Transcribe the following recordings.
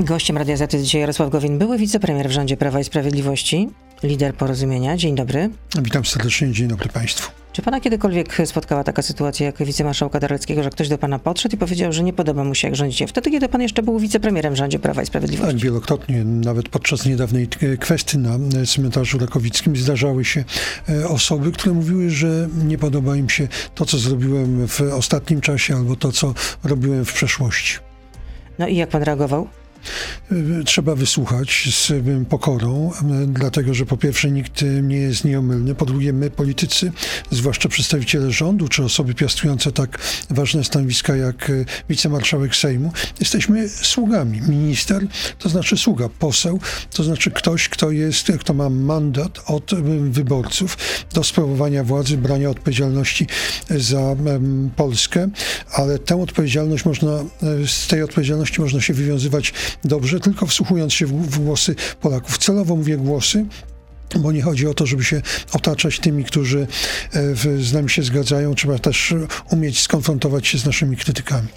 Gościem Radia Zety dzisiaj Jarosław Gowin, były wicepremier w rządzie Prawa i Sprawiedliwości, lider porozumienia. Dzień dobry. Witam serdecznie, dzień dobry Państwu. Czy pana kiedykolwiek spotkała taka sytuacja jak wicemarszałka Terleckiego, że ktoś do pana podszedł i powiedział, że nie podoba mu się jak rządzicie? Wtedy, kiedy pan jeszcze był wicepremierem w rządzie Prawa i Sprawiedliwości. Tak, wielokrotnie, nawet podczas niedawnej kwestii na cmentarzu Rakowickim zdarzały się e, osoby, które mówiły, że nie podoba im się to, co zrobiłem w ostatnim czasie albo to, co robiłem w przeszłości. No i jak pan reagował? Trzeba wysłuchać z pokorą, dlatego że po pierwsze nikt nie jest nieomylny, po drugie my politycy, zwłaszcza przedstawiciele rządu, czy osoby piastujące tak ważne stanowiska jak wicemarszałek Sejmu, jesteśmy sługami. Minister to znaczy sługa, poseł to znaczy ktoś, kto jest, kto ma mandat od wyborców do sprawowania władzy, brania odpowiedzialności za Polskę, ale tę odpowiedzialność można, z tej odpowiedzialności można się wywiązywać dobrze, tylko wsłuchując się w, głosy Polaków. Celowo mówię głosy, bo nie chodzi o to, żeby się otaczać tymi, którzy e, z nami się zgadzają. Trzeba też umieć skonfrontować się z naszymi krytykami.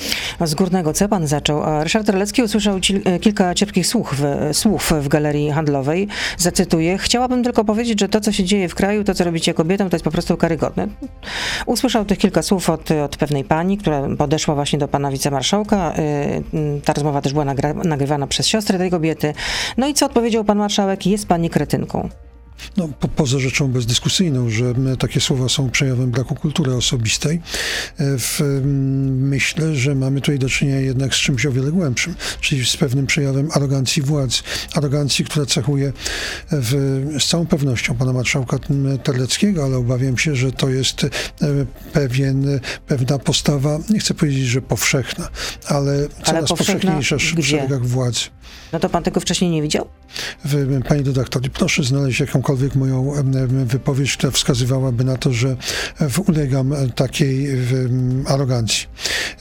Z górnego C pan zaczął. Ryszard Terlecki usłyszał e, kilka cierpkich słów w, słów w galerii handlowej. Zacytuję. Chciałabym tylko powiedzieć, że to, co się dzieje w kraju, to, co robicie kobietom, to jest po prostu karygodne. Usłyszał tych kilka słów od, od pewnej pani, która podeszła właśnie do pana wicemarszałka. E, ta rozmowa też była nagrywana przez siostrę tej kobiety. No i co odpowiedział pan marszałek? Jest pani kretynką. No, po, poza rzeczą bezdyskusyjną, że takie słowa są przejawem braku kultury osobistej, e, w, myślę, że mamy tutaj do czynienia jednak z czymś o wiele głębszym, czyli z pewnym przejawem arogancji władz. Arogancji, która cechuje w, z całą pewnością pana marszałka Terleckiego, ale obawiam się, że to jest e, pewien, pewna postawa, nie chcę powiedzieć, że powszechna, ale coraz ale powszechniejsza w szeregach władzy. No to pan tego wcześniej nie widział? Pani redaktor, proszę znaleźć jakąkolwiek moją wypowiedź, która wskazywałaby na to, że ulegam takiej arogancji.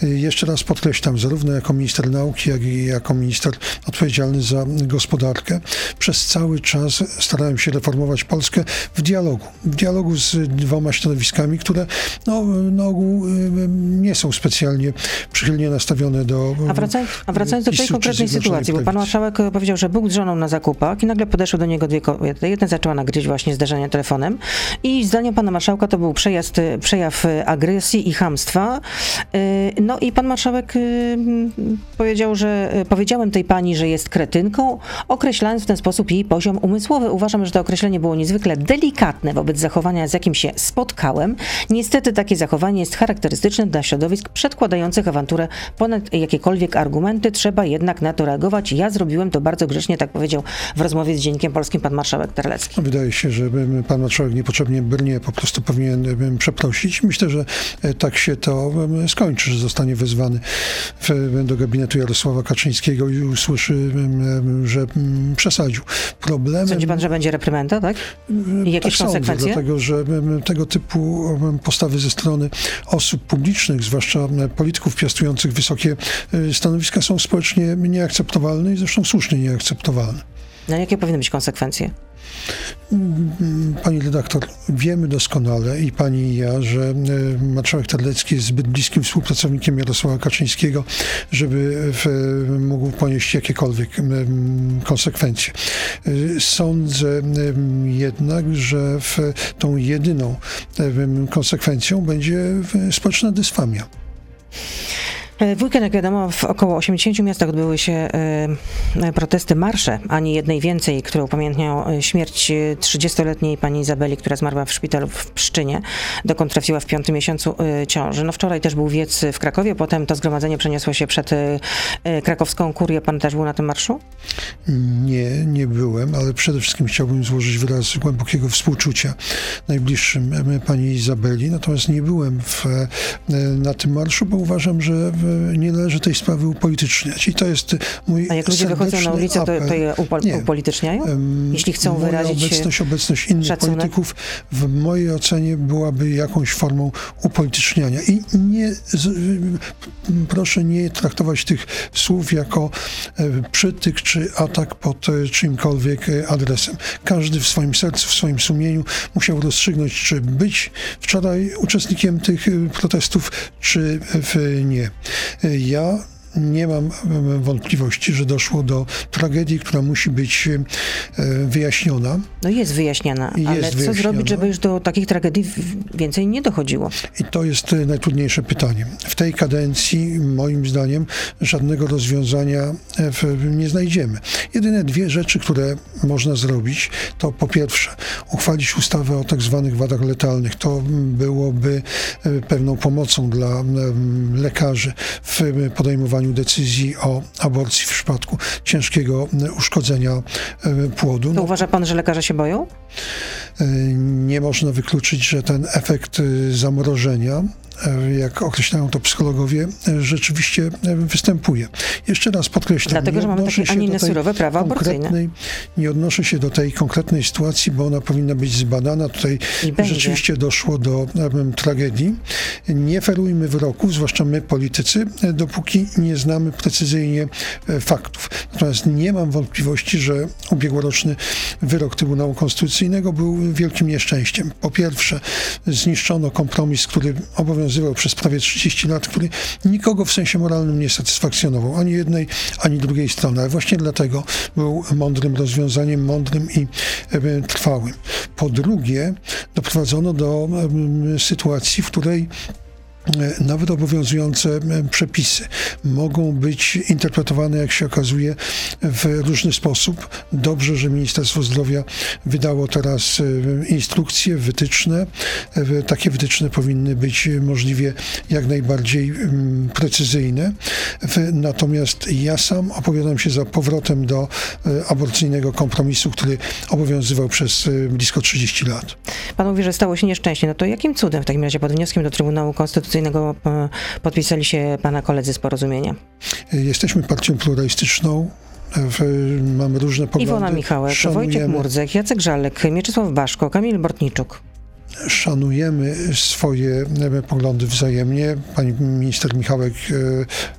Jeszcze raz podkreślam, zarówno jako minister nauki, jak i jako minister odpowiedzialny za gospodarkę, przez cały czas starałem się reformować Polskę w dialogu. W dialogu z dwoma środowiskami, które no, na ogół nie są specjalnie przychylnie nastawione do. A wracając, a wracając do tej konkretnej sytuacji, bo pan marszałek powiedział, że był z żoną na zakupach i nagle podeszły do niego dwie kobiety. Jedna zaczęła nagryźć właśnie zdarzenie telefonem i zdaniem pana marszałka to był przejazd, przejaw agresji i hamstwa. No i pan marszałek powiedział, że powiedziałem tej pani, że jest kretynką, określając w ten sposób jej poziom umysłowy. Uważam, że to określenie było niezwykle delikatne wobec zachowania, z jakim się spotkałem. Niestety takie zachowanie jest charakterystyczne dla środowisk przedkładających awanturę ponad jakiekolwiek argumenty. Trzeba jednak na to reagować. Ja zrobiłem to bardzo grzecznie, tak powiedział w rozmowie z Dziennikiem Polskim pan marszałek Terlecki. No, wydaje się, że pan marszałek niepotrzebnie brnie, po prostu powinien przeprosić. Myślę, że e, tak się to skończy, że zostanie wezwany do gabinetu Jarosława Kaczyńskiego i usłyszy, że przesadził. Problemem... Sądzi pan, że będzie reprymenda, tak? I jakieś tak konsekwencje? Sądzę, dlatego, że tego typu postawy ze strony osób publicznych, zwłaszcza polityków piastujących wysokie e, stanowiska są społecznie nieakceptowalne i zresztą słusznie nieakceptowalne. No jakie powinny być konsekwencje? Pani redaktor, wiemy doskonale i pani i ja, że e, marszałek Terlecki jest zbyt bliskim współpracownikiem Jarosława Kaczyńskiego, żeby mógł ponieść jakiekolwiek konsekwencje. E, sądzę jednak, że tą jedyną konsekwencją będzie społeczna dysfamia. W weekend, jak wiadomo, w około 80 miastach odbyły się y, protesty, marsze, ani jednej więcej, które upamiętniają e, śmierć 30-letniej pani Izabeli, która zmarła w szpitalu w Pszczynie, dokąd trafiła w piątym miesiącu ciąży. No wczoraj też był wiec w Krakowie, potem to zgromadzenie przeniosło się przed krakowską kurię. Pan też był na tym marszu? Nie, nie byłem, ale przede wszystkim chciałbym złożyć wyraz głębokiego współczucia najbliższym pani Izabeli, natomiast nie byłem w, na tym marszu, bo uważam, że nie należy tej sprawy upolityczniać. I to jest mój A jak ludzie wychodzą na ulicę, to, to je upol nie. upolityczniają? Jeśli chcą Moja wyrazić obecność, obecność innych szacunek? polityków w mojej ocenie byłaby jakąś formą upolityczniania. I nie, proszę nie traktować tych słów jako e, przytyk czy atak pod e, czymkolwiek e, adresem. Każdy w swoim sercu, w swoim sumieniu musiał rozstrzygnąć, czy być wczoraj uczestnikiem tych protestów, czy nie. Ja nie mam wątpliwości, że doszło do tragedii, która musi być wyjaśniona. No jest wyjaśniana, jest ale co zrobić, żeby już do takich tragedii więcej nie dochodziło? I to jest najtrudniejsze pytanie. W tej kadencji, moim zdaniem, żadnego rozwiązania nie znajdziemy. Jedyne dwie rzeczy, które można zrobić, to po pierwsze uchwalić ustawę o tak zwanych wadach letalnych. To byłoby e, pewną pomocą dla lekarzy w podejmowaniu decyzji o aborcji w przypadku ciężkiego uszkodzenia e, płodu. To no, uważa pan, że lekarze się boją? E, nie można wykluczyć, że ten efekt zamrożenia E, jak określają to psychologowie, e, rzeczywiście e, występuje. Jeszcze raz podkreślam. Dlatego, że mamy takie, a nie surowe prawa aborcyjne. Nie odnoszę się do tej konkretnej sytuacji, bo ona powinna być zbadana. Tutaj rzeczywiście doszło do um, tragedii. Nie ferujmy wyroków, zwłaszcza my politycy, dopóki nie znamy precyzyjnie faktów. Natomiast nie mam wątpliwości, że ubiegłoroczny wyrok Trybunału Konstytucyjnego był wielkim nieszczęściem. Po pierwsze, zniszczono kompromis, który obowiązywał obowiązywał przez prawie 30 lat, który nikogo w sensie moralnym nie satysfakcjonował, ani jednej, ani drugiej strony. Ale właśnie dlatego był mądrym rozwiązaniem, mądrym i e, trwałym. Po drugie, doprowadzono do sytuacji, w której nawet obowiązujące e, przepisy mogą być interpretowane, jak się okazuje, w różny sposób. Dobrze, że Ministerstwo Zdrowia wydało teraz e, instrukcje, wytyczne. Takie wytyczne powinny być możliwie jak najbardziej mm, precyzyjne. Natomiast ja sam opowiadam się za powrotem do aborcyjnego kompromisu, który obowiązywał przez blisko 30 lat. Pan mówi, że stało się nieszczęście. No to jakim cudem w takim razie pod wnioskiem do Trybunału Konstytucyjnego Konstytucyjnego e, podpisali się pana koledzy z porozumienia? Jesteśmy partią pluralistyczną. Mamy różne poglądy. Iwona Michałek, Szanujemy. Wojciech Murdzek, Jacek Żalek, Mieczysław Baszko, Kamil Bortniczuk szanujemy swoje e, poglądy wzajemnie. Pani minister Michałek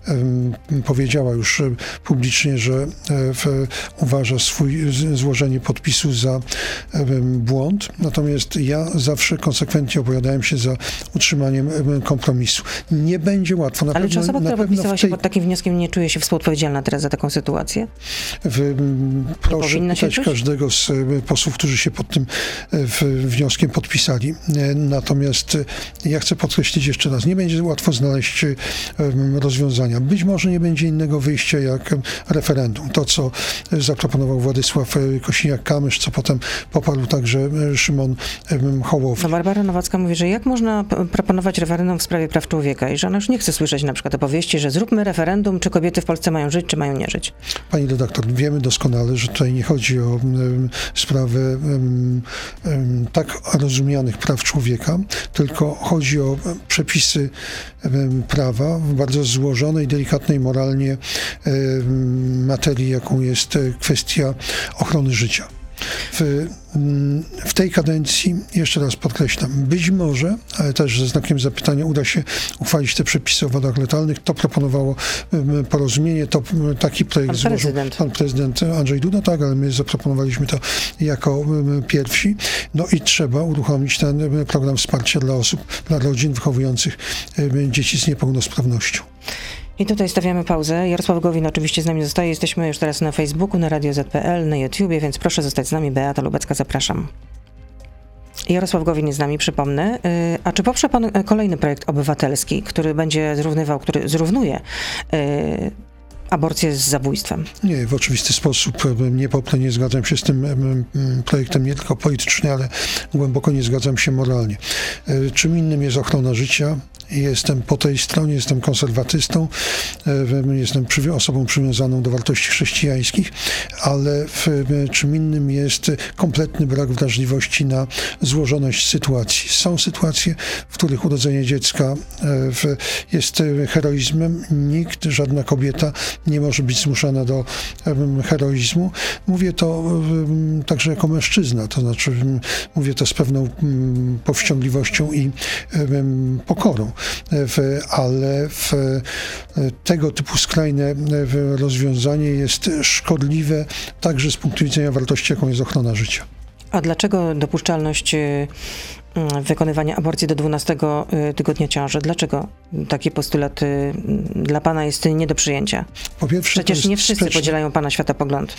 e, powiedziała już publicznie, że e, uważa swój złożenie podpisu za błąd. Natomiast ja zawsze konsekwentnie opowiadałem się za utrzymaniem kompromisu. Nie będzie łatwo. Na Ale czy osoba, która podpisała tej... się pod takim wnioskiem, nie czuje się współodpowiedzialna teraz za taką sytuację? W, proszę pytać każdego z posłów, którzy się pod tym wnioskiem podpisali. E, natomiast e, ja chcę podkreślić jeszcze raz, nie będzie łatwo znaleźć e, rozwiązania. Być może nie będzie innego wyjścia jak referendum. To, co zaproponował Władysław Kosiniak-Kamysz, co potem poparł także Szymon Hołownia. No Barbara Nowacka mówi, że jak można proponować referendum w sprawie praw człowieka i że ona już nie chce słyszeć na przykład opowieści, że zróbmy referendum, czy kobiety w Polsce mają żyć, czy mają nie żyć. Pani redaktor, wiemy doskonale, że tutaj nie chodzi o sprawę tak rozumianych praw człowieka, tylko chodzi o przepisy prawa w bardzo złożonej, delikatnej moralnie materii, jaką jest kwestia ochrony życia. W, w, tej kadencji, jeszcze raz podkreślam, być może, ale też ze znakiem zapytania, uda się uchwalić te przepisy o wadach letalnych. To proponowało porozumienie, to taki projekt pan złożył prezydent. pan prezydent Andrzej Duda, tak, ale my zaproponowaliśmy to jako pierwsi. No i trzeba uruchomić ten program wsparcia dla osób, dla rodzin wychowujących dzieci z niepełnosprawnością. I tutaj stawiamy pauzę. Jarosław Gowin oczywiście z nami zostaje. Jesteśmy już teraz na Facebooku, na Radio ZPL, na YouTubie, więc proszę zostać z nami. Beata Lubecka, zapraszam. Jarosław Gowin jest z nami, przypomnę. Y, a czy poprze pan kolejny projekt obywatelski, który będzie zrównywał, który zrównuje y, aborcję z zabójstwem. Nie, w oczywisty sposób nie poprę, nie zgadzam się z tym projektem nie tylko politycznie, ale głęboko nie zgadzam się moralnie. Y, czym innym jest ochrona życia, Jestem po tej stronie, jestem konserwatystą, e, jestem osobą przywiązaną do wartości chrześcijańskich, ale w czym innym jest kompletny brak wrażliwości na złożoność sytuacji. Są sytuacje, w których urodzenie dziecka e, jest heroizmem. Nikt, żadna kobieta nie może być zmuszana do heroizmu. Mówię to także jako mężczyzna, to znaczy mówię to z pewną powściągliwością i pokorą w, ale w tego typu skrajne rozwiązanie jest szkodliwe także z punktu widzenia wartości, jaką jest ochrona życia. A dlaczego dopuszczalność y, wykonywania aborcji do 12 y, tygodnia ciąży. Dlaczego taki postulat y, dla pana jest nie do przyjęcia? Po pierwsze, Przecież nie wszyscy sprzeczne- podzielają pana światopogląd.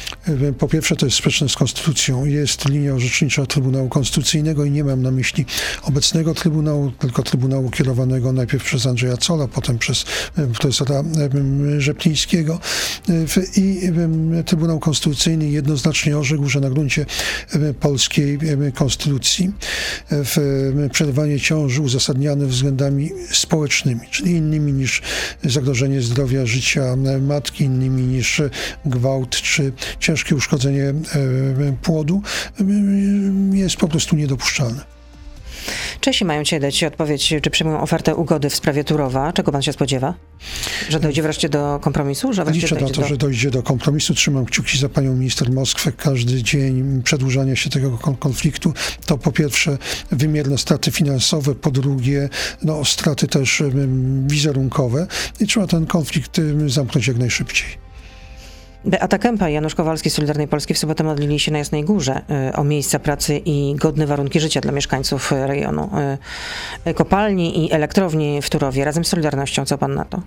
E, Po pierwsze, to jest sprzeczne z konstytucją. Jest linia orzecznicza Trybunału Konstytucyjnego i nie mam na myśli obecnego Trybunału, tylko Trybunału kierowanego najpierw przez Andrzeja Cola, potem przez e, profesora e, Rzeplińskiego. I Trybunał Konstytucyjny jednoznacznie orzekł, że na gruncie polskiej konstytucji w e, przerwanie ciąży uzasadniane względami społecznymi, czyli innymi niż zagrożenie zdrowia, życia matki, innymi niż gwałt czy ciężkie uszkodzenie e, płodu, e, jest po prostu niedopuszczalne. Czesi mają dzisiaj dać odpowiedź, czy przyjmują ofertę ugody w sprawie Turowa. Czego pan się spodziewa? Że dojdzie wreszcie do kompromisu? Że wreszcie Liczę na to, do... że dojdzie do kompromisu. Trzymam kciuki za panią minister Moskwę. Każdy dzień przedłużania się tego kon- konfliktu to po pierwsze wymierne straty finansowe, po drugie no, straty też wizerunkowe i trzeba ten konflikt zamknąć jak najszybciej. Beata Kępa i Janusz Kowalski z Solidarnej Polski w sobotę modlili się na Jasnej Górze y, o miejsca pracy i godne warunki życia dla mieszkańców rejonu. y, Kopalni i elektrowni w Turowie razem z Solidarnością. Co pan na to?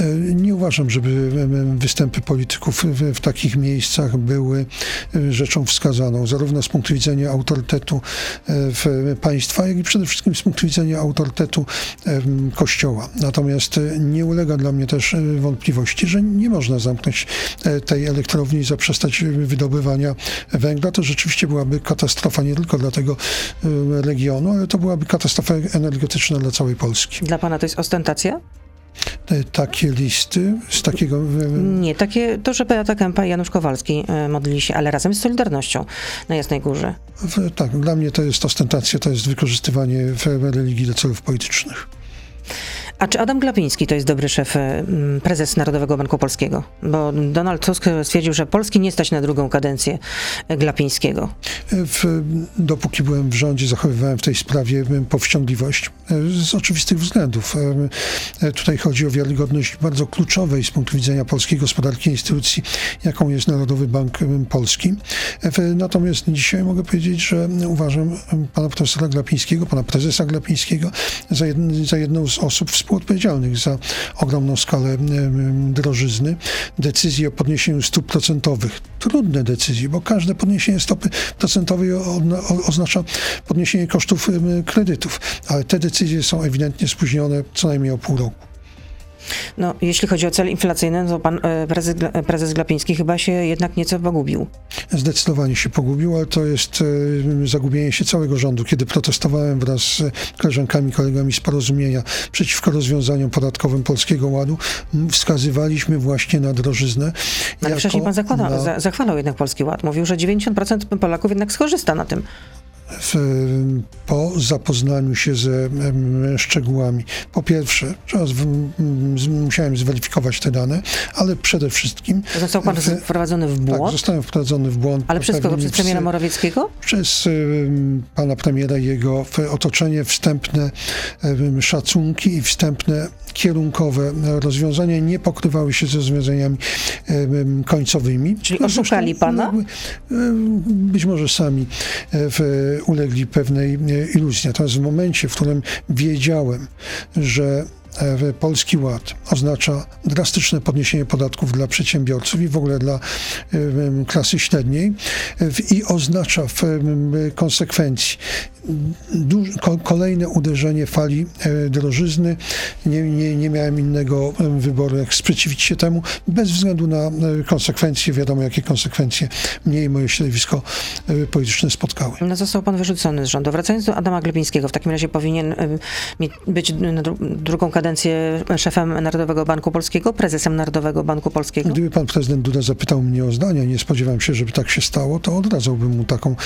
E, Nie uważam, żeby występy polityków w, takich miejscach były e, rzeczą wskazaną, zarówno z punktu widzenia autorytetu e, państwa, jak i przede wszystkim z punktu widzenia autorytetu Kościoła. Natomiast e, nie ulega dla mnie też e, wątpliwości, że nie można zamknąć e, tej elektrowni i zaprzestać e, wydobywania węgla. To rzeczywiście byłaby katastrofa nie tylko dla tego e, regionu, ale to byłaby katastrofa energetyczna dla całej Polski. Dla pana to jest ostentacja? E, Takie listy z takiego Nie, takie to, że Beata Kępa i Janusz Kowalski modlili się, ale razem z Solidarnością na Jasnej Górze. Tak, dla mnie to jest ostentacja, to jest wykorzystywanie religii do celów politycznych. A czy Adam Glapiński to jest dobry szef, mm, prezes Narodowego Banku Polskiego? Bo Donald Tusk stwierdził, że Polski nie stać na drugą kadencję y, Glapińskiego. W, dopóki byłem w rządzie, zachowywałem w tej sprawie em, powściągliwość e, z oczywistych względów. E, Tutaj chodzi o wiarygodność bardzo kluczowej z punktu widzenia polskiej gospodarki instytucji, jaką jest Narodowy Bank Polski. E, Natomiast dzisiaj mogę powiedzieć, że uważam pana profesora Glapińskiego, pana prezesa Glapińskiego za, jedn, za jedną z osób współodpowiedzialnych za ogromną skalę drożyzny. Decyzje o podniesieniu stóp procentowych, trudne decyzje, bo każde podniesienie stopy procentowej oznacza podniesienie kosztów kredytów, ale te decyzje są ewidentnie spóźnione co najmniej o pół roku. No, jeśli chodzi o cel inflacyjny, to pan y, prezes, Gla- prezes Glapiński chyba się jednak nieco pogubił. Zdecydowanie się pogubił, ale to jest e, zagubienie się całego rządu. Kiedy protestowałem wraz z koleżankami, kolegami z porozumienia przeciwko rozwiązaniom podatkowym Polskiego Ładu, wskazywaliśmy właśnie na drożyznę. Ale wcześniej pan zakłada, na- za, zachwalał jednak Polski Ład. Mówił, że 90% Polaków jednak skorzysta na tym. W, po zapoznaniu się ze szczegółami. Po pierwsze, musiałem zweryfikować te dane, ale przede wszystkim Został pan w- wprowadzony w tak, błąd. zostałem wprowadzony w błąd. ale przez kogo? Przez premiera Morawieckiego? przez pana premiera i jego otoczenie wstępne szacunki i wstępne kierunkowe rozwiązania nie pokrywały się ze rozwiązaniami końcowymi. Czyli oszukali pana? Być może sami e, ulegli pewnej e, iluzji. Natomiast w momencie, w którym wiedziałem, że Polski Ład oznacza drastyczne podniesienie podatków dla przedsiębiorców i w ogóle dla klasy średniej e, i oznacza w konsekwencji kolejne uderzenie fali e, drożyzny. Nie, nie, nie miałem innego wyboru, jak sprzeciwić się temu, bez względu na e, konsekwencje. Wiadomo, jakie konsekwencje mnie i moje środowisko e, polityczne spotkały. No, został pan wyrzucony z rządu. Wracając do Adama Glepińskiego, w takim razie powinien być na dru- drugą kadencję szefem Narodowego Banku Polskiego, prezesem Narodowego Banku Polskiego. Gdyby pan prezydent Duda zapytał mnie o zdania, nie spodziewałem się, żeby tak się stało, to odradzałbym mu taką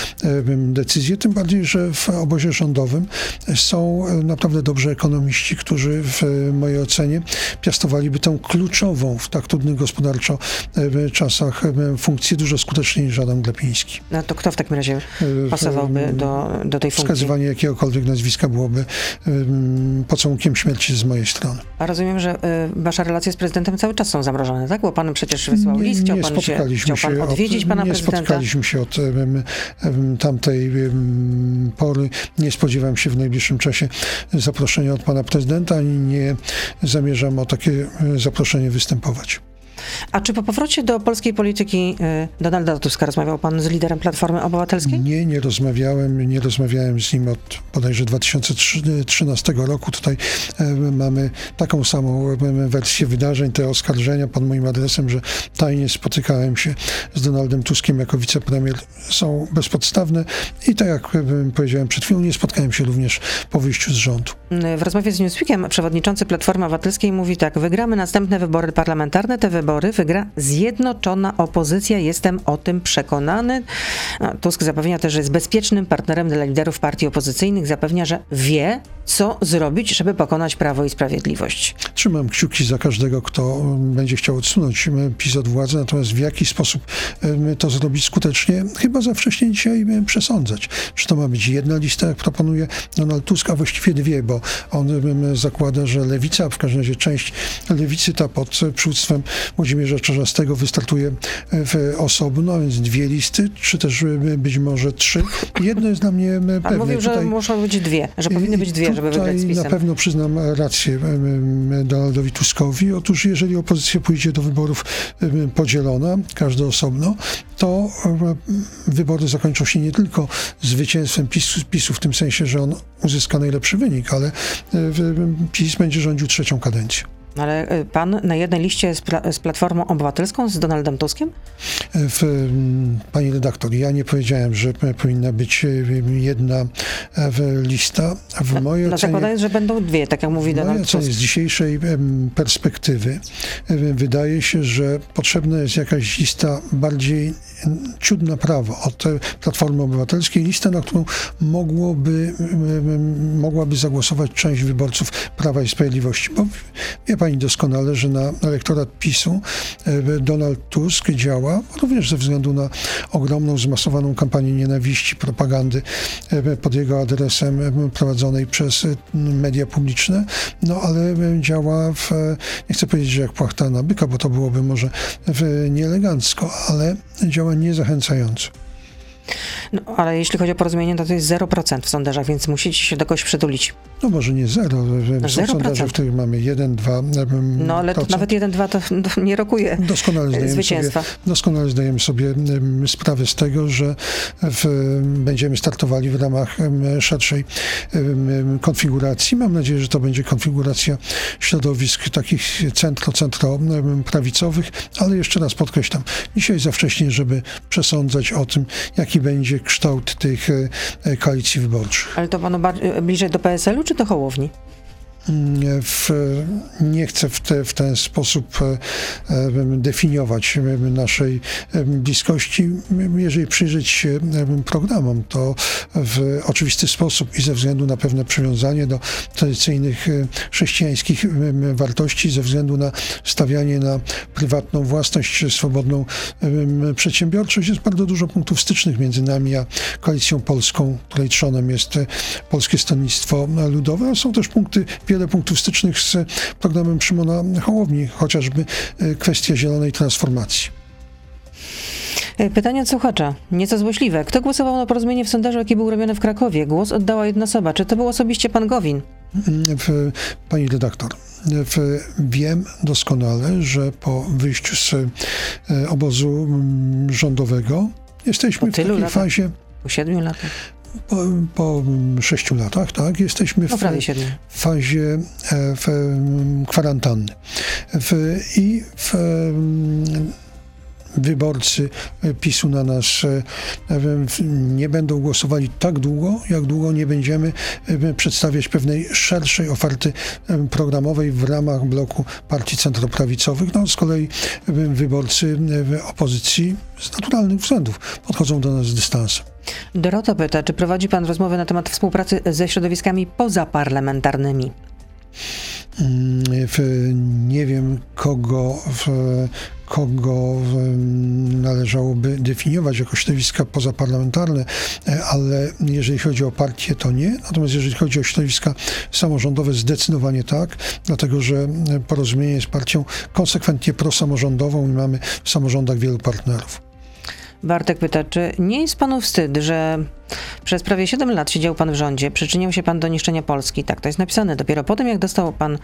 decyzję. Tym bardziej, że w obozie rządowym są naprawdę dobrzy ekonomiści, którzy w mojej ocenie piastowaliby tę kluczową w tak trudnych gospodarczo czasach funkcję dużo skuteczniej niż Adam Glepiński. No to kto w takim razie pasowałby do, do tej funkcji? Wskazywanie jakiegokolwiek nazwiska byłoby em, pocałunkiem śmierci z mojej strony. A rozumiem, że y, wasze relacje z prezydentem cały czas są zamrożone, tak? Bo pan przecież wysłał list, chciał nie pan, się, chciał pan odwiedzić od, pana nie prezydenta. Nie spotkaliśmy się od um, tamtej um, pory. Nie spodziewam się w najbliższym czasie zaproszenia od pana prezydenta, ani nie zamierzam o takie e, zaproszenie występować. A czy po powrocie do polskiej polityki y, Donalda Tuska rozmawiał pan z liderem Platformy Obywatelskiej? Nie, nie rozmawiałem. Nie rozmawiałem z nim od bodajże 2013 roku. Tutaj e, mamy taką samą e, wersję wydarzeń, te oskarżenia pod moim adresem, że tajnie spotykałem się z Donaldem Tuskiem jako wicepremier są bezpodstawne i tak jak e, powiedziałem przed chwilą, nie spotkałem się również po wyjściu z rządu. W rozmowie z Newsweekiem przewodniczący Platformy Obywatelskiej mówi tak, wygramy następne wybory parlamentarne, te wybory wygra zjednoczona opozycja. Jestem o tym przekonany. Tusk zapewnia też, że jest bezpiecznym partnerem dla liderów partii opozycyjnych. Zapewnia, że wie, co zrobić, żeby pokonać Prawo i Sprawiedliwość. Trzymam kciuki za każdego, kto będzie chciał odsunąć PiS od władzy, natomiast w jaki sposób to zrobić skutecznie, chyba za wcześnie dzisiaj przesądzać. Czy to ma być jedna lista, jak proponuje Donald Tusk, a właściwie dwie, bo on zakłada, że lewica, w każdym razie część lewicy, ta pod przywództwem Włodzimierza Czarzastego wystartuje w osobno, więc dwie listy, czy też być może trzy. Jedno jest dla mnie pewne. Pan mówił, że Tutaj, muszą być dwie, że powinny być dwie, żeby wygrać z na pewno przyznam rację Donaldowi Tuskowi. Otóż jeżeli opozycja pójdzie do wyborów podzielona, każdy osobno, to wybory zakończą się nie tylko zwycięstwem PiSu, PiSu w tym sensie, że on uzyska najlepszy wynik, ale PiS będzie rządził trzecią kadencję. Ale y, pan na jednej liście z, pla z Platformą Obywatelską, z Donaldem Tuskiem? W, mm, pani redaktor, ja nie powiedziałem, że powinna być y, jedna e, lista. W no, mojej no, ocenie, zakładając, że będą dwie, tak jak mówi Donald Tusk. z dzisiejszej perspektywy wydaje się, że potrzebna jest jakaś lista bardziej ciut na prawo od Platformy Obywatelskiej, lista, na którą mogłoby, mogłaby zagłosować część wyborców Prawa i Sprawiedliwości. Bo wie pani doskonale, że na elektorat PiSu e, Donald Tusk działa również ze względu na ogromną, zmasowaną kampanię nienawiści, propagandy e, pod jego adresem e, prowadzonej przez media publiczne, no ale działa w, nie chcę powiedzieć, że jak płachta na byka, bo to byłoby może nieelegancko, ale działa niezachęcająco. No, ale jeśli chodzi o porozumienie, to to jest 0% w sondażach, więc musicie się do kogoś przytulić. No może nie zero. No Są 0%. sondaże, w których mamy 1, 2. No ale to nawet 1, 2 to, to nie rokuje doskonale zdajemy zwycięstwa. Sobie, doskonale zdajemy sobie sprawę z tego, że w, będziemy startowali w ramach szerszej konfiguracji. Mam nadzieję, że to będzie konfiguracja środowisk takich centro-centro-prawicowych, ale jeszcze raz podkreślam, dzisiaj za wcześnie, żeby przesądzać o tym, jaki będzie kształt tych e, koalicji wyborczych. Ale to panu bliżej do PSL-u czy do Hołowni? W, nie chcę w, te, w ten sposób e, e, definiować naszej bliskości. Jeżeli przyjrzeć się programom, to w oczywisty sposób i ze względu na pewne przywiązanie do tradycyjnych e, chrześcijańskich wartości, ze względu na stawianie na prywatną własność, swobodną przedsiębiorczość, jest bardzo dużo punktów stycznych między nami a Koalicją Polską, której trzonem jest Polskie Stronnictwo Ludowe. A są też punkty wiele punktów stycznych z programem Szymona Hołowni, chociażby e, kwestia zielonej transformacji. E, pytanie od słuchacza, nieco złośliwe. Kto głosował na porozumienie w sondażu, jaki był robiony w Krakowie? Głos oddała jedna osoba. Czy to był osobiście pan Gowin? W, pani redaktor, wiem doskonale, że po wyjściu z e, obozu rządowego jesteśmy w takiej latach. fazie... Po siedmiu latach po, po sześciu latach, tak, jesteśmy w, no, fazie e, w, kwarantanny. W, I w, wyborcy PiSu na nas e, nie będą głosowali tak długo, jak długo nie będziemy e, przedstawiać pewnej szerszej oferty programowej w ramach bloku partii centroprawicowych. No, z kolei wyborcy opozycji z naturalnych względów podchodzą do nas z dystansem. Dorota pyta, czy prowadzi Pan rozmowy na temat współpracy ze środowiskami pozaparlamentarnymi? Mm, nie wiem kogo w, kogo należałoby definiować jako środowiska pozaparlamentarne, e, ale jeżeli chodzi o partię, to nie. Natomiast jeżeli chodzi o środowiska samorządowe, zdecydowanie tak, dlatego że porozumienie jest partią konsekwentnie prosamorządową i mamy w samorządach wielu partnerów. Bartek pyta, czy nie jest panu wstyd, że przez prawie 7 lat siedział pan w rządzie, przyczyniał się pan do niszczenia Polski. Tak, to jest napisane. Dopiero po tym, jak dostał pan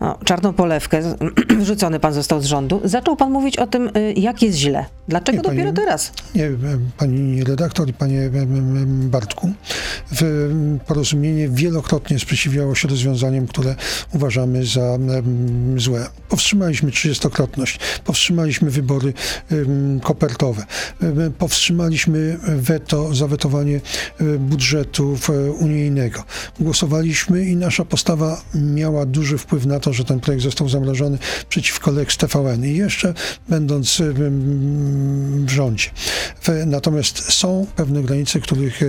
no, czarną polewkę, wyrzucony pan został z rządu, zaczął pan mówić o tym, y, jak jest źle. Dlaczego nie, dopiero pani, teraz? Nie, pani redaktor i panie Bartku, w porozumienie wielokrotnie sprzeciwiało się rozwiązaniom, które uważamy za złe. Powstrzymaliśmy trzydziestokrotność, powstrzymaliśmy wybory kopertowe, powstrzymaliśmy weto, zawetowanie E, budżetu e, unijnego. Głosowaliśmy i nasza postawa miała duży wpływ na to, że ten projekt został zamrożony przeciwko Lex TVN i jeszcze będąc e, w rządzie. Natomiast są pewne granice, których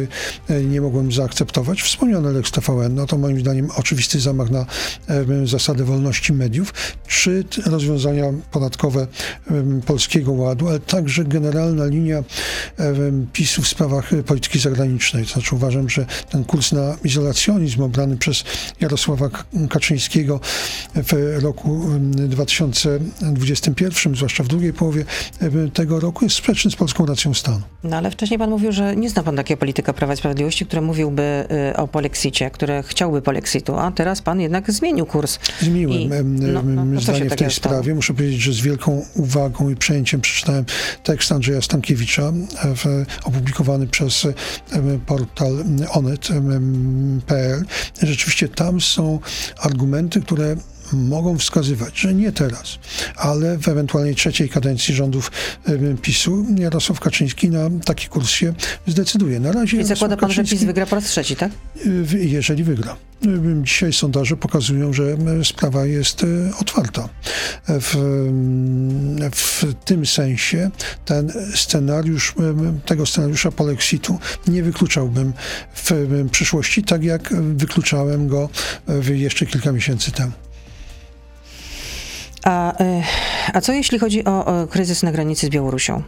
nie mogłem zaakceptować. Wspomniane Lex TVN, no to moim zdaniem oczywisty zamach na zasady wolności mediów, czy rozwiązania podatkowe Polskiego Ładu, ale także generalna linia PiSu w sprawach polityki polityki zagranicznej. To znaczy uważam, że ten kurs na izolacjonizm obrany przez Jarosława Kaczyńskiego w roku 2021, zwłaszcza w drugiej połowie tego roku, jest sprzeczny z polską racją stanu. No ale wcześniej pan mówił, że nie zna pan takiego polityka Prawa i Sprawiedliwości, który mówiłby y, o polexicie, które chciałby polexitu, a teraz pan jednak zmienił kurs. Zmieniłem I, no, no, zdanie w tej sprawie. Muszę powiedzieć, że z wielką uwagą i przejęciem przeczytałem tekst Andrzeja Stankiewicza w, opublikowany przez portal onet.pl. Rzeczywiście tam są argumenty, które mogą wskazywać, że nie teraz, ale w ewentualnej trzeciej kadencji rządów PiSu Jarosław Kaczyński na taki kurs się zdecyduje. Na razie I zakłada pan, Kaczyński, że PiS wygra po raz trzeci, tak? Jeżeli wygra. Dzisiaj sondaże pokazują, że sprawa jest e, otwarta. W, w tym sensie ten scenariusz, tego scenariusza polexitu nie wykluczałbym w przyszłości, tak jak wykluczałem go jeszcze kilka miesięcy temu. A, y, a co jeśli chodzi o kryzys na granicy z Białorusią?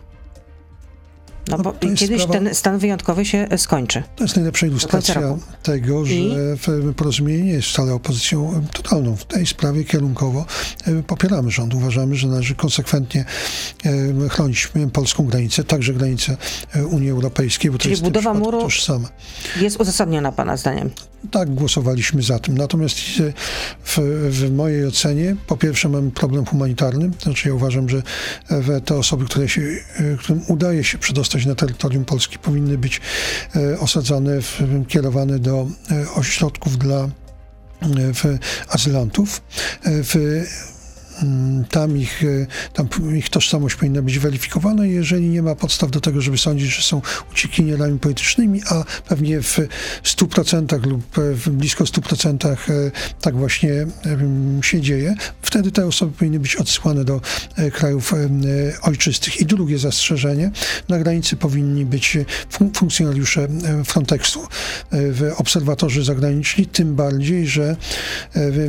No, no bo kiedyś sprawa, ten stan wyjątkowy się skończy. To jest najlepsza ilustracja tego, że I? porozumienie nie jest wcale opozycją totalną. W tej sprawie kierunkowo e, popieramy rząd. Uważamy, że należy konsekwentnie e, chronić polską granicę, także granicę e, Unii Europejskiej, bo Czyli to jest budowa muru tożsame. jest uzasadniona Pana zdaniem? Tak, głosowaliśmy za tym. Natomiast w, w mojej ocenie, po pierwsze mamy problem humanitarny, znaczy ja uważam, że te osoby, które się, którym udaje się przedostać na terytorium Polski powinny być e, osadzane, w, kierowane do e, ośrodków dla e, w azylantów. W tam ich, e, tam ich tożsamość powinna być weryfikowana, jeżeli nie ma podstaw do tego, żeby sądzić, że są uciekinierami politycznymi, a pewnie w 100% lub e, w blisko 100% e, tak właśnie się dzieje, wtedy te osoby powinny być odsyłane do krajów ojczystych. I drugie zastrzeżenie, na granicy powinni być funkcjonariusze Frontexu, obserwatorzy zagraniczni, tym bardziej, że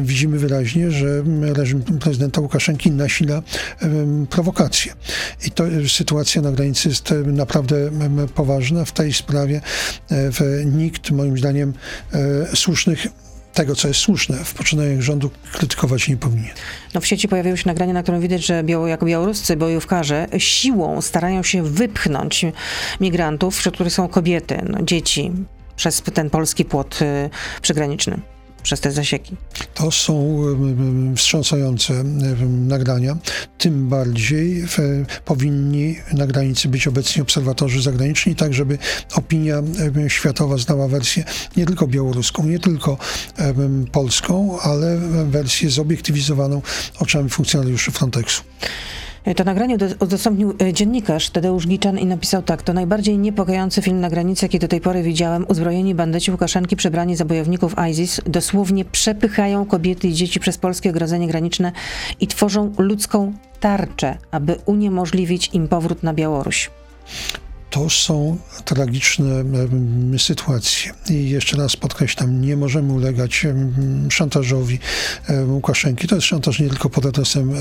widzimy wyraźnie, że reżim prezydenta prezydenta Łukaszenki nasila prowokacje. I to e, sytuacja na granicy jest naprawdę poważna. W tej sprawie e, nikt, moim zdaniem, e, słusznych tego, co jest słuszne w poczynaniach rządu, krytykować nie powinien. No w sieci pojawiło się nagranie, na którym widać, że biało, białoruscy bojówkarze siłą starają się wypchnąć migrantów, wśród których są kobiety, no, dzieci, przez ten polski płot y, przygraniczny przez te zasieki. To są wstrząsające nagrania. Tym bardziej powinni na granicy być obecni obserwatorzy zagraniczni, tak żeby opinia światowa znała wersję nie tylko białoruską, nie tylko polską, ale wersję zobiektywizowaną oczami funkcjonariuszy Frontexu. To nagranie udostępnił e, dziennikarz Tadeusz Giczan i napisał tak. To najbardziej niepokojący film na granicy, jaki do tej pory widziałem. Uzbrojeni bandyci Łukaszenki przebrani za bojowników ISIS dosłownie przepychają kobiety i dzieci przez polskie ogrodzenie graniczne i tworzą ludzką tarczę, aby uniemożliwić im powrót na Białoruś. To są tragiczne sytuacje. I jeszcze raz podkreślam, nie możemy ulegać szantażowi Łukaszenki. To jest szantaż nie tylko pod adresem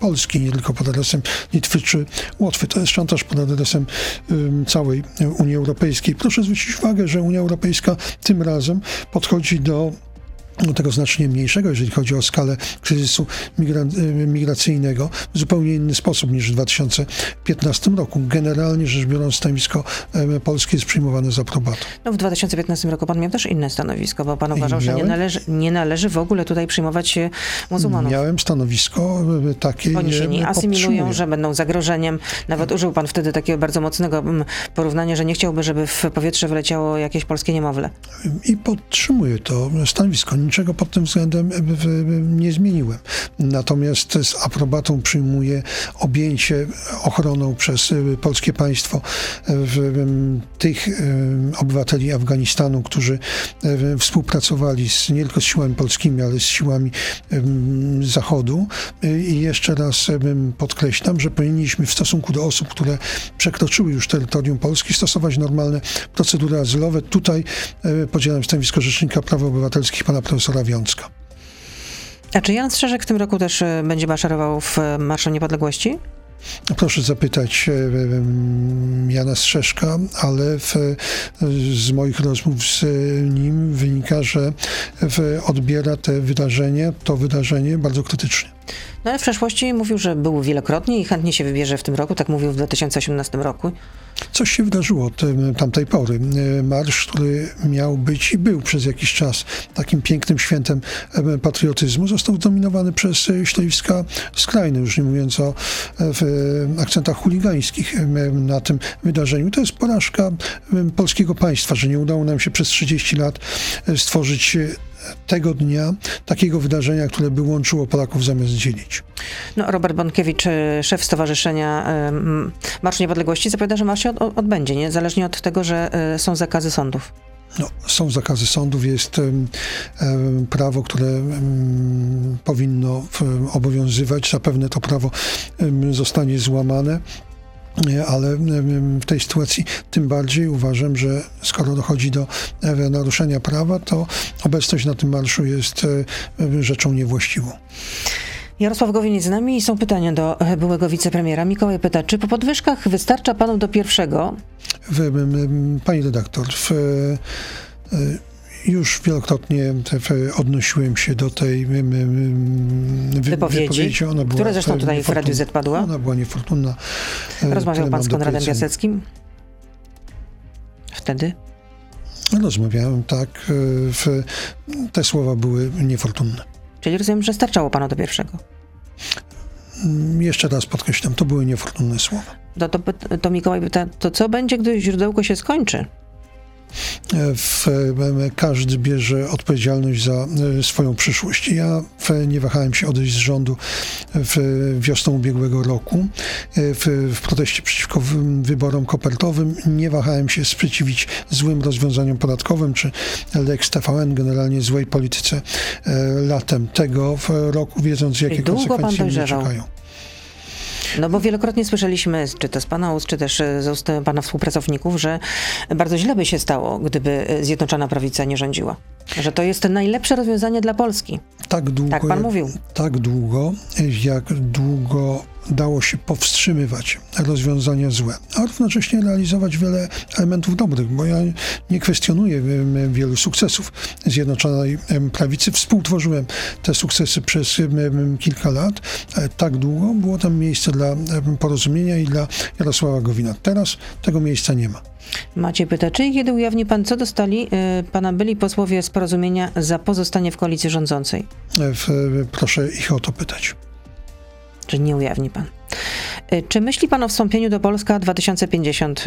Polski, nie tylko pod adresem Litwy czy Łotwy. To jest szantaż pod adresem całej Unii Europejskiej. Proszę zwrócić uwagę, że Unia Europejska tym razem podchodzi do tego znacznie mniejszego, jeżeli chodzi o skalę kryzysu migra migracyjnego, w zupełnie inny sposób niż w 2015 roku. Generalnie rzecz biorąc, stanowisko polskie jest przyjmowane z aprobatą. No w 2015 roku pan miał też inne stanowisko, bo pan uważał, Miałem? że nie należy, nie należy w ogóle tutaj przyjmować muzułmanów. Miałem stanowisko takie. Oni się nie asymilują, że będą zagrożeniem. Nawet użył pan wtedy takiego bardzo mocnego porównania, że nie chciałby, żeby w powietrze wyleciało jakieś polskie niemowlę. I podtrzymuję to stanowisko niczego pod tym względem nie zmieniłem. Natomiast z aprobatą przyjmuję objęcie ochroną przez y, polskie państwo tych obywateli Afganistanu, którzy współpracowali z, nie tylko z siłami polskimi, ale z siłami Zachodu. I jeszcze raz podkreślam, że powinniśmy w stosunku do osób, które przekroczyły już terytorium Polski, stosować normalne procedury azylowe. Tutaj podzielam stanowisko Rzecznika Praw Obywatelskich pana profesora profesora Wiącka. A czy Jan Strzeżek w tym roku też e, będzie maszerował w e, Marszu Niepodległości? Proszę zapytać e, Jana Strzeszka, ale w, z moich rozmów z nim wynika, że odbiera te wydarzenie, to wydarzenie bardzo krytycznie. No ale w przeszłości mówił, że był wielokrotnie i chętnie się wybierze w tym roku, tak mówił w 2018 roku. Coś się wydarzyło od tamtej pory. Marsz, który miał być i był przez jakiś czas takim pięknym świętem patriotyzmu, został zdominowany przez środowiska skrajne, już nie mówiąc o akcentach chuligańskich na tym wydarzeniu. To jest porażka polskiego państwa, że nie udało nam się przez 30 lat stworzyć tego dnia takiego wydarzenia, które by łączyło Polaków zamiast dzielić. No, Robert Bonkiewicz, e, szef Stowarzyszenia Marsz Niepodległości, zapowiada, że marsz się odbędzie, niezależnie od tego, że e, są zakazy sądów. No, są zakazy sądów, jest prawo, które powinno obowiązywać. Zapewne to prawo zostanie złamane ale w tej sytuacji tym bardziej uważam, że skoro dochodzi do e, naruszenia prawa, to obecność na tym marszu jest e, rzeczą niewłaściwą. Jarosław Gowin jest z nami i są pytania do e, byłego wicepremiera. Mikołaj pyta, czy po podwyżkach wystarcza panu do pierwszego? Pani redaktor, w, już wielokrotnie odnosiłem się do tej wy, wypowiedzi, wypowiedzi. Ona była która zresztą tutaj w Radiu Z padła. Ona była niefortunna. E, Rozmawiał pan z Konradem Piaseckim? Wtedy? Rozmawiałem, tak. E, w, te słowa były niefortunne. Czyli rozumiem, że starczało panu do pierwszego? Mm, jeszcze raz podkreślam, to były niefortunne słowa. To, to, to Mikołaj pyta, to co będzie, gdy źródełko się skończy? W, każdy bierze odpowiedzialność za e, swoją przyszłość. Ja nie wahałem się odejść z rządu w wiosną ubiegłego roku e, w, w proteście przeciwko wyborom kopertowym. Nie wahałem się sprzeciwić złym rozwiązaniom podatkowym czy Lex TVN, generalnie złej polityce e, latem tego roku, wiedząc jakie konsekwencje mnie czekają. No bo wielokrotnie słyszeliśmy, czy to z pana ust, czy też z ust pana współpracowników, że bardzo źle by się stało, gdyby Zjednoczona Prawica nie rządziła. Że to jest najlepsze rozwiązanie dla Polski. Tak długo. Tak pan mówił. Tak długo, jak długo dało się powstrzymywać rozwiązania złe, a równocześnie realizować wiele elementów dobrych, bo ja nie kwestionuję wielu sukcesów Zjednoczonej Prawicy. Współtworzyłem te sukcesy przez kilka lat. E, tak długo było tam miejsce dla porozumienia i dla Jarosława Gowina. Teraz tego miejsca nie ma. Macie pyta, czy i kiedy ujawni pan, co dostali y, pana byli posłowie z porozumienia za pozostanie w koalicji rządzącej? E, proszę ich o to pytać. Czy nie ujawni pan? Y, czy myśli pan o wstąpieniu do Polska 2050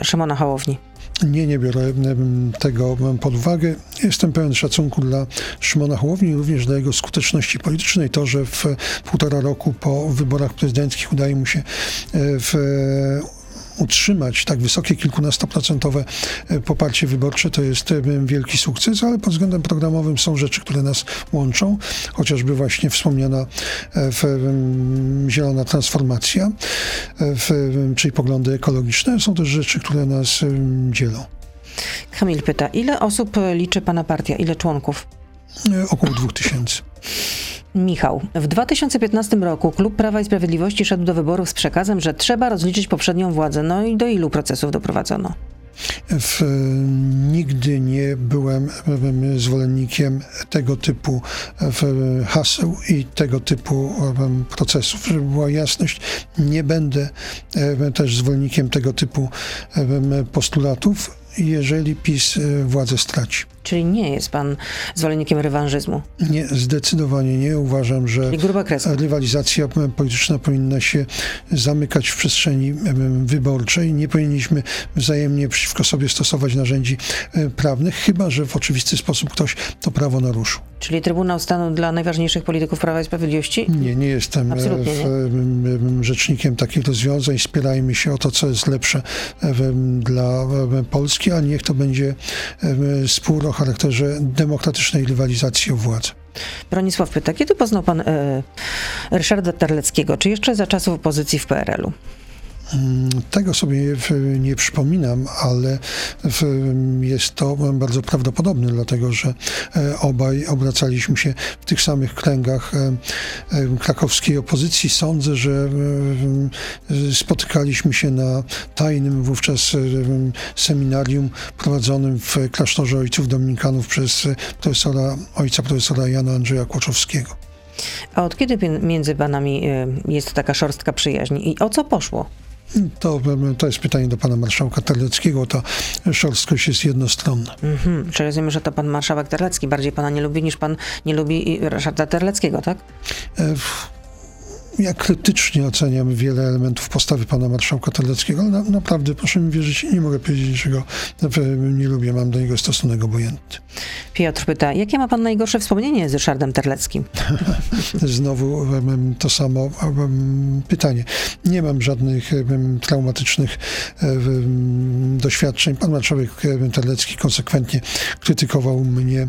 y, Szymona Hołowni? Nie, nie biorę tego pod uwagę. Jestem pełen szacunku dla Szymona Hołowni, również dla jego skuteczności politycznej. To, że w półtora roku po wyborach prezydenckich udaje mu się w utrzymać tak wysokie kilkunastoprocentowe poparcie wyborcze, to jest wielki sukces, ale pod względem programowym są rzeczy, które nas łączą, chociażby właśnie wspomniana w, zielona transformacja, czyli poglądy ekologiczne. Są też rzeczy, które nas dzielą. Kamil pyta, ile osób liczy pana partia, ile członków? Około dwóch tysięcy. Michał, w 2015 roku Klub Prawa i Sprawiedliwości szedł do wyborów z przekazem, że trzeba rozliczyć poprzednią władzę. No i do ilu procesów doprowadzono? W, nigdy nie byłem zwolennikiem tego typu haseł i tego typu procesów. Żeby była jasność, nie będę też zwolennikiem tego typu postulatów, jeżeli PiS władzę straci. Czyli nie jest pan zwolennikiem rewanżyzmu? Nie, zdecydowanie nie. Uważam, że rywalizacja polityczna powinna się zamykać w przestrzeni wyborczej. Nie powinniśmy wzajemnie przeciwko sobie stosować narzędzi e, prawnych, chyba że w oczywisty sposób ktoś to prawo naruszył. Czyli Trybunał Stanu dla najważniejszych polityków Prawa i Sprawiedliwości? Nie, nie jestem e, w, rzecznikiem takich rozwiązań. Spierajmy się o to, co jest lepsze dla Polski, a niech to będzie spór o charakterze demokratycznej rywalizacji o władzę. Bronisław pyta, kiedy poznał pan e, Ryszarda Terleckiego? Czy jeszcze za czasów opozycji w PRL-u? Mm, tego sobie nie przypominam, ale jest to bardzo prawdopodobne, dlatego że e, obaj obracaliśmy się w tych samych kręgach e, e, krakowskiej opozycji. Sądzę, że spotykaliśmy się na tajnym wówczas seminarium prowadzonym w klasztorze ojców dominikanów przez profesora, ojca profesora Jana Andrzeja Kłoczowskiego. A od kiedy między panami jest taka szorstka przyjaźni i o co poszło? To, to jest pytanie do pana marszałka Terleckiego. Ta szorstkość jest jednostronna. Mhm. Czy rozumiem, że to pan marszałek Terlecki bardziej pana nie lubi niż pan nie lubi Ryszarda Terleckiego, tak? E, ja krytycznie oceniam wiele elementów postawy pana marszałka Terleckiego, ale na, naprawdę, proszę mi wierzyć, nie mogę powiedzieć, że go nie lubię, mam do niego stosunek obojętny. Piotr pyta, jakie ma pan najgorsze wspomnienie z Ryszardem Terleckim? Znowu to samo pytanie. Nie mam żadnych traumatycznych doświadczeń. Pan marszałek Terlecki konsekwentnie krytykował mnie,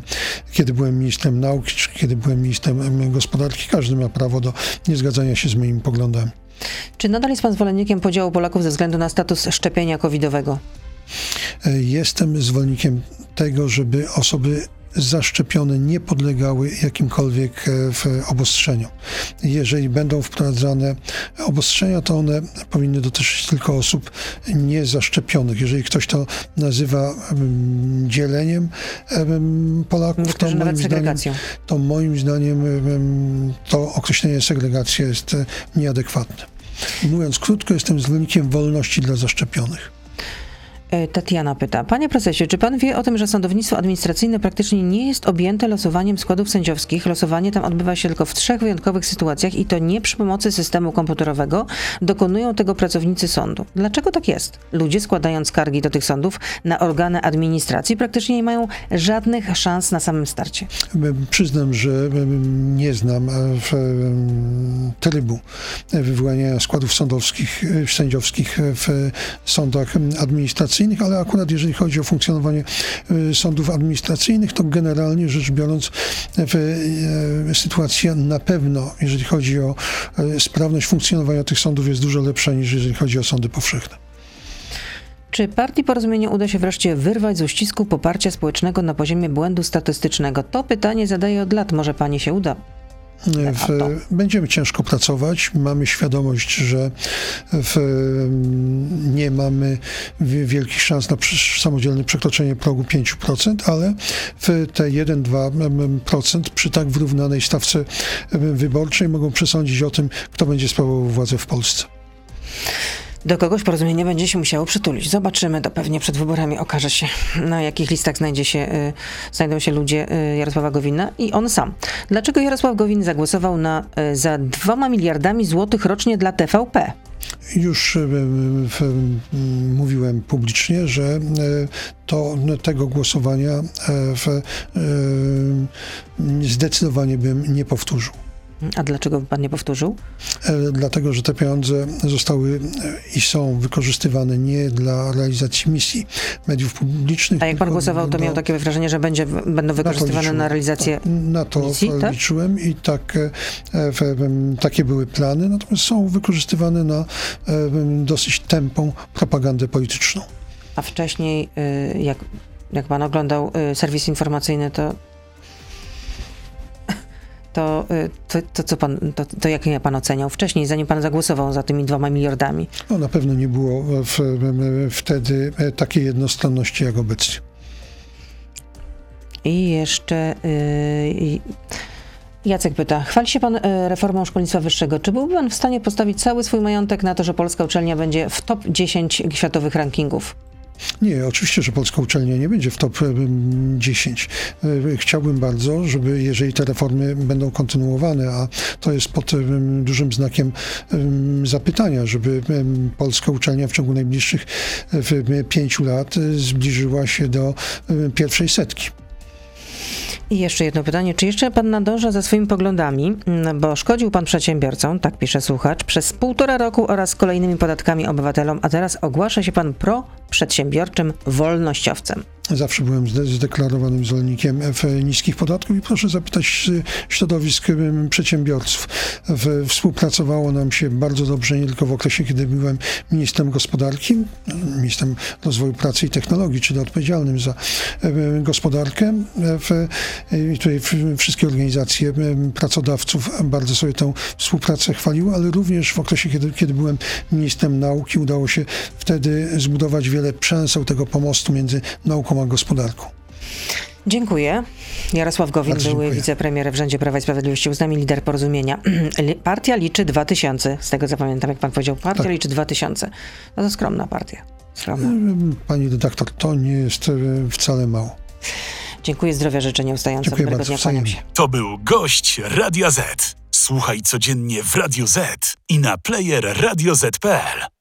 kiedy byłem ministrem nauki, czy kiedy byłem ministrem gospodarki. Każdy ma prawo do niezgadzania się z moimi poglądami. Czy nadal jest pan zwolennikiem podziału Polaków ze względu na status szczepienia covidowego? Jestem zwolennikiem tego, żeby osoby zaszczepione nie podlegały jakimkolwiek e, obostrzeniom. Jeżeli będą wprowadzane obostrzenia, to one powinny dotyczyć tylko osób niezaszczepionych. Jeżeli ktoś to nazywa um, dzieleniem Polaków, to moim, zdaniem, to moim zdaniem to określenie segregacja jest e, nieadekwatne. Mówiąc krótko, jestem zwolennikiem wolności dla zaszczepionych. E, Tatiana pyta. Panie prezesie, czy pan wie o tym, że sądownictwo administracyjne praktycznie nie jest objęte losowaniem składów sędziowskich? Losowanie tam odbywa się tylko w trzech wyjątkowych sytuacjach i to nie przy pomocy systemu komputerowego. Dokonują tego pracownicy sądu. Dlaczego tak jest? Ludzie składając skargi do tych sądów na organy administracji praktycznie nie mają żadnych szans na samym starcie. Przyznam, że nie znam e, trybu wywołania składów sądowskich, e, sędziowskich w sądach administracyjnych administracyjnych, ale akurat jeżeli chodzi o funkcjonowanie y, sądów administracyjnych, to generalnie rzecz biorąc y, sytuacja na pewno, jeżeli chodzi o y, sprawność funkcjonowania tych sądów jest dużo lepsza niż jeżeli chodzi o sądy powszechne. Czy partii porozumienia uda się wreszcie wyrwać z uścisku poparcia społecznego na poziomie błędu statystycznego? To pytanie zadaję od lat. Może pani się uda? W, będziemy ciężko pracować. Mamy świadomość, że w, nie mamy wielkich szans na samodzielne przekroczenie progu 5%, ale w te 1-2% przy tak wyrównanej stawce wyborczej mogą przesądzić o tym, kto będzie sprawował władzę w Polsce do kogoś porozumienie będzie się musiało przytulić. Zobaczymy, to pewnie przed wyborami okaże się, na jakich listach znajdzie się, y, znajdą się ludzie y, Jarosława Gowina i on sam. Dlaczego Jarosław Gowin zagłosował na, y, za dwoma miliardami złotych rocznie dla TVP? Już mówiłem publicznie, że to tego głosowania zdecydowanie bym nie powtórzył. A dlaczego pan nie powtórzył? E, dlatego, że te pieniądze zostały e, i są wykorzystywane nie dla realizacji misji mediów publicznych. A jak pan głosował, to miał takie wrażenie, że będzie, będą wykorzystywane na, na realizację Na to misji, tak? liczyłem i tak, e, takie były plany, natomiast są wykorzystywane na dosyć tępą propagandę polityczną. A wcześniej, jak, jak pan oglądał serwis informacyjny, to to, y, to, to co pan, to, to jak pan oceniał wcześniej, zanim pan zagłosował za tymi dwoma miliardami? No na pewno nie było w, wtedy e, takiej jednostronności jak obecnie. I jeszcze yy, Jacek pyta, chwali się pan y, reformą szkolnictwa wyższego. Czy byłby pan w stanie postawić cały swój majątek na to, że polska uczelnia będzie w top 10 światowych rankingów? Nie, oczywiście, że polska uczelnia nie będzie w top 10. E, chciałbym bardzo, żeby jeżeli te reformy będą kontynuowane, a to jest pod dużym znakiem zapytania, żeby polska uczelnia w ciągu najbliższych pięciu lat e, zbliżyła się do pierwszej setki. I jeszcze jedno pytanie. Czy jeszcze pan nadąża za swoimi poglądami, mm, bo szkodził pan przedsiębiorcom, tak pisze słuchacz, przez półtora roku oraz kolejnymi podatkami obywatelom, a teraz ogłasza się pan pro-przedsiębiorczym wolnościowcem. Zawsze byłem zdeklarowanym zwolennikiem niskich podatków i proszę zapytać środowisk przedsiębiorców. Współpracowało nam się bardzo dobrze, nie tylko w okresie, kiedy byłem ministrem gospodarki, ministrem rozwoju pracy i technologii, czyli odpowiedzialnym za gospodarkę. I tutaj wszystkie organizacje pracodawców bardzo sobie tę współpracę chwaliły, ale również w okresie, kiedy, kiedy byłem ministrem nauki, udało się wtedy zbudować wiele przęseł tego pomostu między nauką a gospodarką. Dziękuję. Jarosław Gowin, Bardzo były dziękuję. wicepremier w rządzie Prawa i Sprawiedliwości, uznany lider porozumienia. Partia liczy 2000, z tego co pamiętam, jak pan powiedział. Partia tak. liczy 2000. No to skromna partia. Skromna. Pani redaktor, to nie jest e, wcale mało. Dziękuję, zdrowia życzę nieustająco. Dziękuję Dobrego bardzo, dnia, się. To był gość Radia Z. Słuchaj codziennie w Radio Z i na player radioz.pl.